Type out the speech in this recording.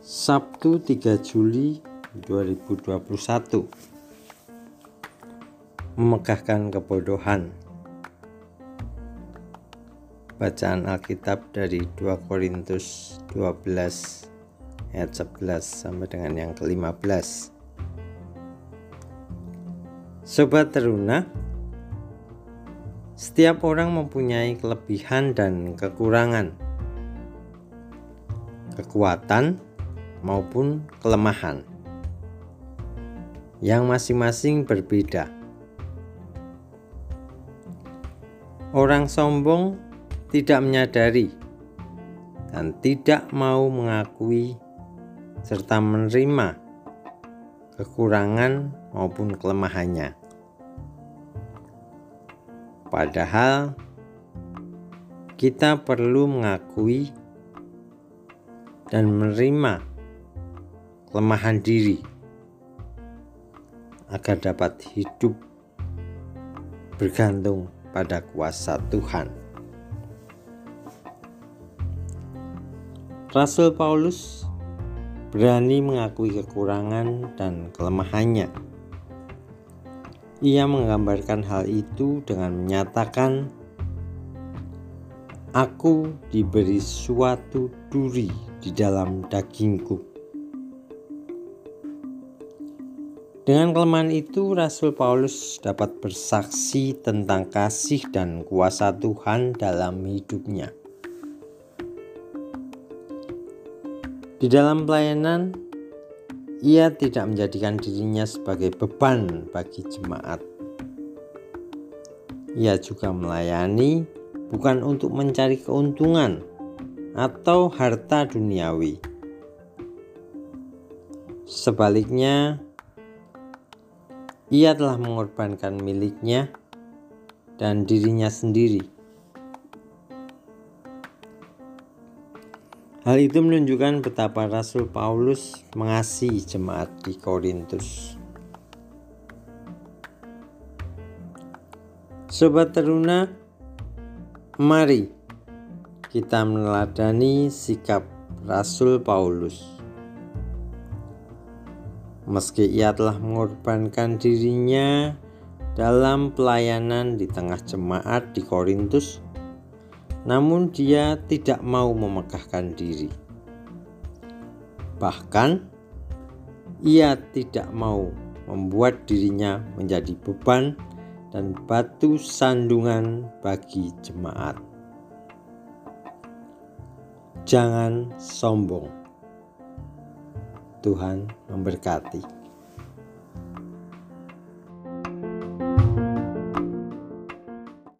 Sabtu 3 Juli 2021 Memegahkan kebodohan. Bacaan Alkitab dari 2 Korintus 12 ayat 11 sampai dengan yang ke-15 Sobat teruna Setiap orang mempunyai kelebihan dan kekurangan. Kekuatan maupun kelemahan yang masing-masing berbeda. Orang sombong tidak menyadari dan tidak mau mengakui serta menerima kekurangan maupun kelemahannya. Padahal kita perlu mengakui dan menerima kelemahan diri agar dapat hidup bergantung pada kuasa Tuhan. Rasul Paulus berani mengakui kekurangan dan kelemahannya. Ia menggambarkan hal itu dengan menyatakan, "Aku diberi suatu duri di dalam dagingku." Dengan kelemahan itu, Rasul Paulus dapat bersaksi tentang kasih dan kuasa Tuhan dalam hidupnya. Di dalam pelayanan, ia tidak menjadikan dirinya sebagai beban bagi jemaat. Ia juga melayani bukan untuk mencari keuntungan atau harta duniawi. Sebaliknya, ia telah mengorbankan miliknya dan dirinya sendiri. Hal itu menunjukkan betapa Rasul Paulus mengasihi jemaat di Korintus. Sobat teruna, mari kita meneladani sikap Rasul Paulus meski ia telah mengorbankan dirinya dalam pelayanan di tengah jemaat di Korintus, namun dia tidak mau memegahkan diri. Bahkan, ia tidak mau membuat dirinya menjadi beban dan batu sandungan bagi jemaat. Jangan sombong. Tuhan memberkati.